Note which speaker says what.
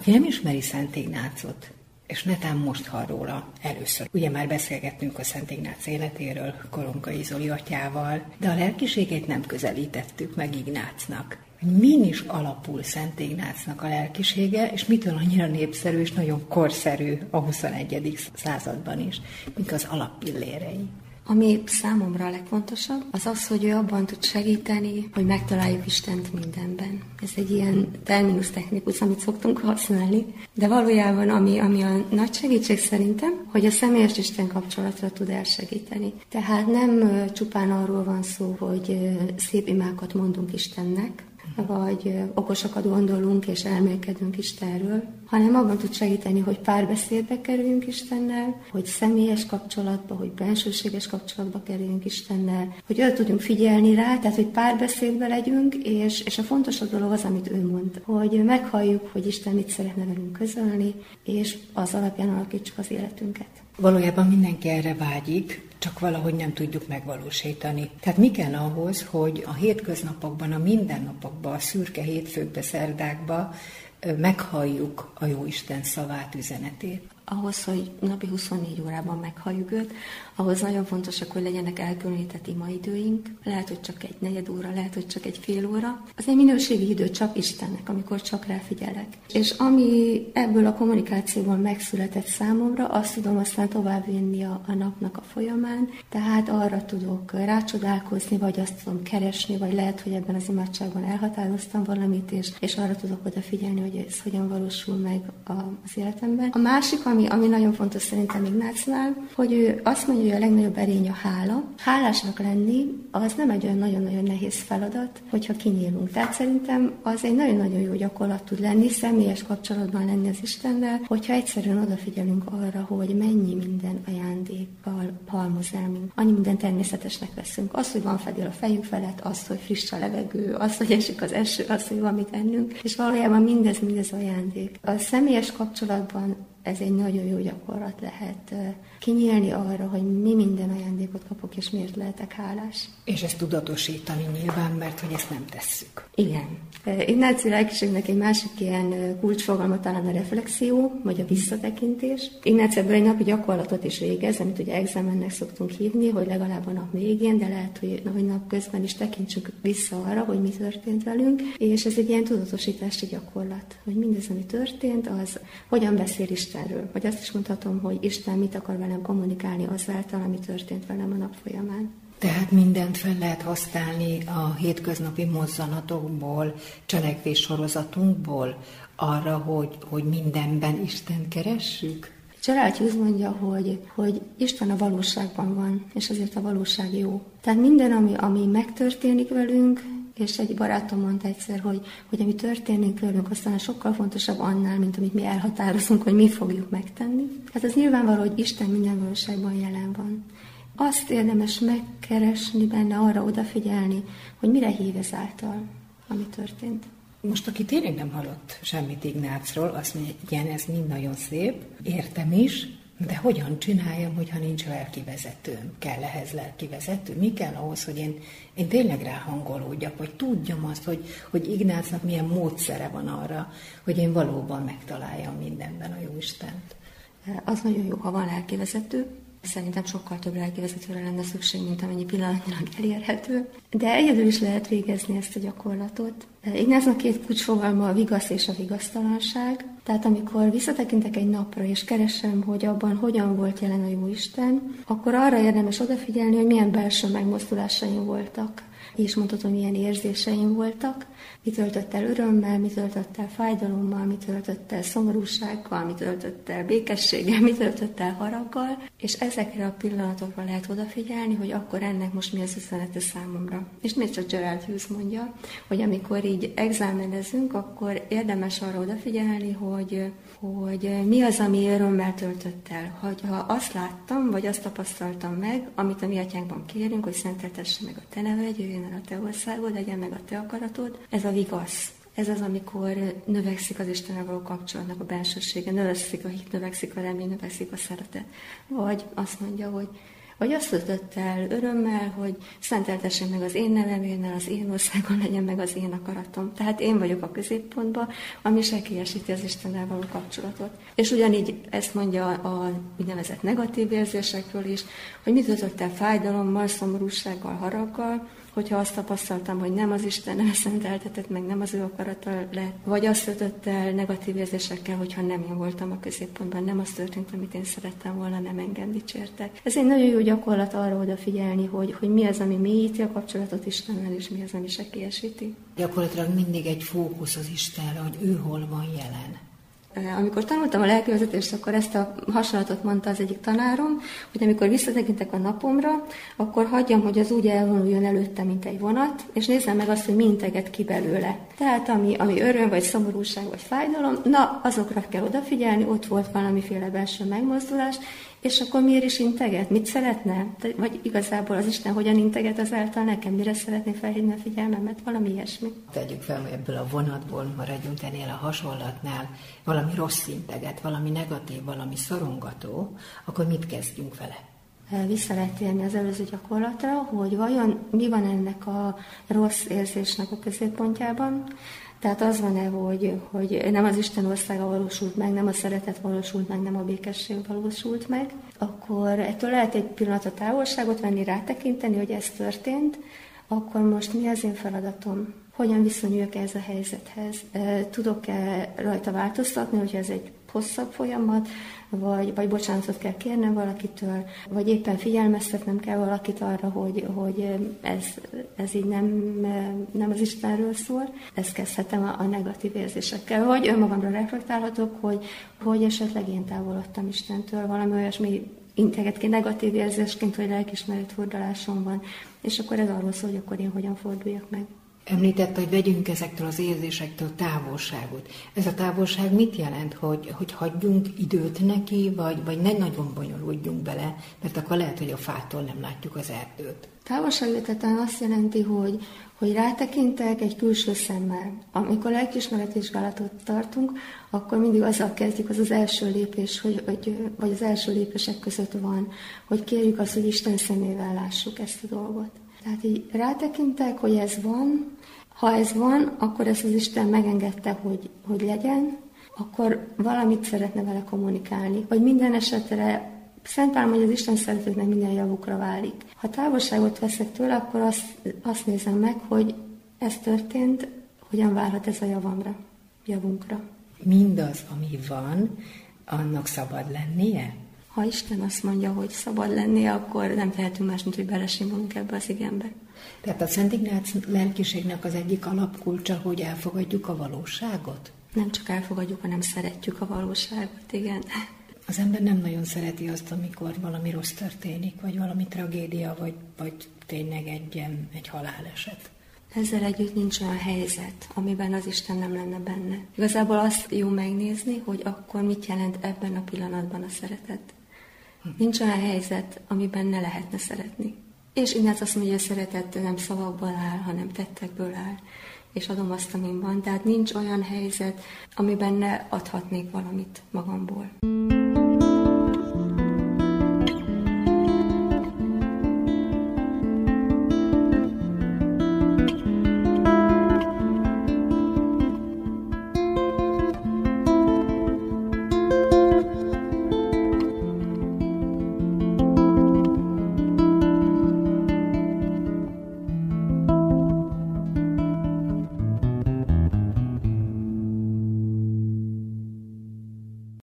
Speaker 1: Aki nem ismeri Szent Ignácot, és netán most hall róla először. Ugye már beszélgettünk a Szent Ignác életéről Koronkai Zoli atyával, de a lelkiségét nem közelítettük meg Ignácnak. Min is alapul Szent Ignácnak a lelkisége, és mitől annyira népszerű és nagyon korszerű a 21. században is, mik az alappillérei.
Speaker 2: Ami számomra a legfontosabb, az az, hogy ő abban tud segíteni, hogy megtaláljuk Istent mindenben. Ez egy ilyen terminus technikus, amit szoktunk használni, de valójában ami, ami a nagy segítség szerintem, hogy a személyes Isten kapcsolatra tud elsegíteni. Tehát nem csupán arról van szó, hogy szép imákat mondunk Istennek, vagy okosakat gondolunk és elmélkedünk Istenről, hanem abban tud segíteni, hogy párbeszédbe kerüljünk Istennel, hogy személyes kapcsolatba, hogy bensőséges kapcsolatba kerüljünk Istennel, hogy oda tudjunk figyelni rá, tehát hogy párbeszédbe legyünk, és, és a fontosabb dolog az, amit ő mond, hogy meghalljuk, hogy Isten mit szeretne velünk közölni, és az alapján alakítsuk az életünket.
Speaker 1: Valójában mindenki erre vágyik, csak valahogy nem tudjuk megvalósítani. Tehát mi kell ahhoz, hogy a hétköznapokban, a mindennapokban, a szürke hétfőkbe, szerdákba meghalljuk a Jóisten szavát, üzenetét?
Speaker 2: Ahhoz, hogy napi 24 órában meghalljuk őt, ahhoz nagyon fontosak, hogy legyenek elkülönített imaidőink. Lehet, hogy csak egy negyed óra, lehet, hogy csak egy fél óra. Az egy minőségi idő csak Istennek, amikor csak ráfigyelek. És ami ebből a kommunikációból megszületett számomra, azt tudom aztán továbbvinni a, a napnak a folyamán. Tehát arra tudok rácsodálkozni, vagy azt tudom keresni, vagy lehet, hogy ebben az imádságban elhatároztam valamit, és, és arra tudok odafigyelni, hogy ez hogyan valósul meg az életemben. A másik, ami, ami nagyon fontos szerintem Ignácnál, hogy ő azt mondja, hogy a legnagyobb erény a hála. Hálásnak lenni az nem egy olyan nagyon-nagyon nehéz feladat, hogyha kinyílunk. Tehát szerintem az egy nagyon-nagyon jó gyakorlat tud lenni, személyes kapcsolatban lenni az Istennel, hogyha egyszerűen odafigyelünk arra, hogy mennyi minden ajándékkal halmoz el minket. Annyi minden természetesnek veszünk. Az, hogy van fedél a fejünk felett, az, hogy friss a levegő, az, hogy esik az eső, az, hogy van mit ennünk, és valójában mindez, mindez ajándék. A személyes kapcsolatban ez egy nagyon jó gyakorlat lehet kinyílni arra, hogy mi minden ajándékot kapok, és miért lehetek hálás.
Speaker 1: És ezt tudatosítani nyilván, mert hogy ezt nem tesszük.
Speaker 2: Igen. Ignáci lelkiségnek egy másik ilyen kulcsfogalma talán a reflexió, vagy a visszatekintés. Ignáci ebből egy napi gyakorlatot is végez, amit ugye examennek szoktunk hívni, hogy legalább a nap végén, de lehet, hogy, hogy nap közben is tekintsük vissza arra, hogy mi történt velünk, és ez egy ilyen tudatosítási gyakorlat, hogy mindez, ami történt, az hogyan beszél Istenről. Vagy azt is mondhatom, hogy Isten mit akar velem kommunikálni azáltal, ami történt velem a nap folyamán.
Speaker 1: Tehát mindent fel lehet használni a hétköznapi mozzanatokból, cselekvés sorozatunkból arra, hogy, hogy mindenben Isten keressük?
Speaker 2: Gerald Hughes mondja, hogy, hogy Isten a valóságban van, és azért a valóság jó. Tehát minden, ami, ami megtörténik velünk, és egy barátom mondta egyszer, hogy, hogy ami történik velünk, aztán sokkal fontosabb annál, mint amit mi elhatározunk, hogy mi fogjuk megtenni. Hát az nyilvánvaló, hogy Isten minden valóságban jelen van. Azt érdemes megkeresni benne, arra odafigyelni, hogy mire hív ezáltal, ami történt.
Speaker 1: Most, aki tényleg nem hallott semmit Ignácról, azt mondja, igen, ez mind nagyon szép, értem is, de hogyan csináljam, hogyha nincs lelkivezetőm? Kell ehhez lelkivezető? Mi kell ahhoz, hogy én, én tényleg ráhangolódjak, vagy tudjam azt, hogy, hogy Ignácnak milyen módszere van arra, hogy én valóban megtaláljam mindenben a Jóistent?
Speaker 2: Az nagyon jó, ha van lelkivezető, Szerintem sokkal több lelkivezetőre lenne szükség, mint amennyi pillanatnyilag elérhető. De egyedül is lehet végezni ezt a gyakorlatot. Ignásznak két kulcsfogalma a vigasz és a vigasztalanság. Tehát amikor visszatekintek egy napra, és keresem, hogy abban hogyan volt jelen a Jóisten, akkor arra érdemes odafigyelni, hogy milyen belső megmozdulásaim voltak és mondhatom, milyen érzéseim voltak, mi töltött el örömmel, mi töltött el fájdalommal, mi töltött el szomorúsággal, mi töltött el békességgel, mi töltött el haraggal, és ezekre a pillanatokra lehet odafigyelni, hogy akkor ennek most mi az üzenete számomra. És még csak Gerald Hughes mondja, hogy amikor így exámenezünk, akkor érdemes arra odafigyelni, hogy hogy mi az, ami örömmel töltött el. Hogy ha azt láttam, vagy azt tapasztaltam meg, amit a mi atyánkban kérünk, hogy szenteltesse meg a te neved, jöjjön el a te országod, legyen meg a te akaratod, ez a vigasz. Ez az, amikor növekszik az Istennel való kapcsolatnak a bensősége, növekszik a hit, növekszik a remény, növekszik a szeretet. Vagy azt mondja, hogy Vagy azt töltött el örömmel, hogy szenteltessen meg az én nevemérnel, az én országon legyen meg az én akaratom. Tehát én vagyok a középpontban, ami sekélyesíti az Istennel való kapcsolatot. És ugyanígy ezt mondja a úgynevezett negatív érzésekről is, hogy mit töltött el fájdalommal, szomorúsággal, haraggal, hogyha azt tapasztaltam, hogy nem az Isten szenteltetett, meg nem az ő akarata lett, vagy azt töltött el negatív érzésekkel, hogyha nem én voltam a középpontban, nem az történt, amit én szerettem volna, nem engem dicsértek. Ez egy nagyon jó gyakorlat arra odafigyelni, hogy, hogy mi az, ami mélyíti a kapcsolatot Istennel, és mi az, ami sekélyesíti.
Speaker 1: Gyakorlatilag mindig egy fókusz az Istenre, hogy ő hol van jelen.
Speaker 2: Amikor tanultam a lelkivezetést, akkor ezt a hasonlatot mondta az egyik tanárom, hogy amikor visszatekintek a napomra, akkor hagyjam, hogy az úgy elvonuljon előtte, mint egy vonat, és nézzem meg azt, hogy mi integet ki belőle. Tehát ami, ami öröm, vagy szomorúság, vagy fájdalom, na, azokra kell odafigyelni, ott volt valamiféle belső megmozdulás, és akkor miért is integet? Mit szeretne? Vagy igazából az Isten hogyan integet azáltal nekem? Mire szeretné felhívni a figyelmemet? Valami ilyesmi.
Speaker 1: Tegyük fel, hogy ebből a vonatból maradjunk ennél a hasonlatnál, valami rossz integet, valami negatív, valami szorongató, akkor mit kezdjünk vele?
Speaker 2: Vissza lehet térni az előző gyakorlatra, hogy vajon mi van ennek a rossz érzésnek a középpontjában, tehát az van-e, hogy, hogy nem az Isten országa valósult meg, nem a szeretet valósult meg, nem a békesség valósult meg, akkor ettől lehet egy pillanatra távolságot venni, rátekinteni, hogy ez történt, akkor most mi az én feladatom? Hogyan viszonyuljak ez a helyzethez? Tudok-e rajta változtatni, hogyha ez egy hosszabb folyamat, vagy, vagy bocsánatot kell kérnem valakitől, vagy éppen figyelmeztetnem kell valakit arra, hogy, hogy ez, ez így nem, nem az Istenről szól. Ezt kezdhetem a, a negatív érzésekkel. Vagy önmagamra reflektálhatok, hogy, hogy esetleg én távolodtam Istentől, valami olyasmi integet ki negatív érzésként, vagy lelkismeret fordulásom van, és akkor ez arról szól, hogy akkor én hogyan forduljak meg.
Speaker 1: Említette, hogy vegyünk ezektől az érzésektől távolságot. Ez a távolság mit jelent, hogy, hogy hagyjunk időt neki, vagy, vagy ne nagyon bonyolódjunk bele, mert akkor lehet, hogy a fától nem látjuk az erdőt.
Speaker 2: Távolságütetlen azt jelenti, hogy, hogy rátekintek egy külső szemmel. Amikor lelkismeretvizsgálatot tartunk, akkor mindig azzal kezdjük, az az első lépés, hogy, hogy, vagy az első lépések között van, hogy kérjük azt, hogy Isten szemével lássuk ezt a dolgot. Tehát így rátekintek, hogy ez van, ha ez van, akkor ezt az Isten megengedte, hogy, hogy legyen, akkor valamit szeretne vele kommunikálni. Vagy minden esetre Szent Pál hogy az Isten szeretetnek minden javukra válik. Ha távolságot veszek tőle, akkor azt, azt nézem meg, hogy ez történt, hogyan válhat ez a javamra, javunkra.
Speaker 1: Mindaz, ami van, annak szabad lennie?
Speaker 2: Ha Isten azt mondja, hogy szabad lennie, akkor nem tehetünk más, mint hogy belesimulunk ebbe az igenbe.
Speaker 1: Tehát a Szent Ignác lelkiségnek az egyik alapkulcsa, hogy elfogadjuk a valóságot?
Speaker 2: Nem csak elfogadjuk, hanem szeretjük a valóságot, igen.
Speaker 1: Az ember nem nagyon szereti azt, amikor valami rossz történik, vagy valami tragédia, vagy, vagy tényleg egy, egy haláleset.
Speaker 2: Ezzel együtt nincs olyan helyzet, amiben az Isten nem lenne benne. Igazából azt jó megnézni, hogy akkor mit jelent ebben a pillanatban a szeretet. Nincs olyan helyzet, amiben ne lehetne szeretni. És innen azt mondja, hogy a szeretet nem szavakból áll, hanem tettekből áll. És adom azt, amin van. Tehát nincs olyan helyzet, amiben ne adhatnék valamit magamból.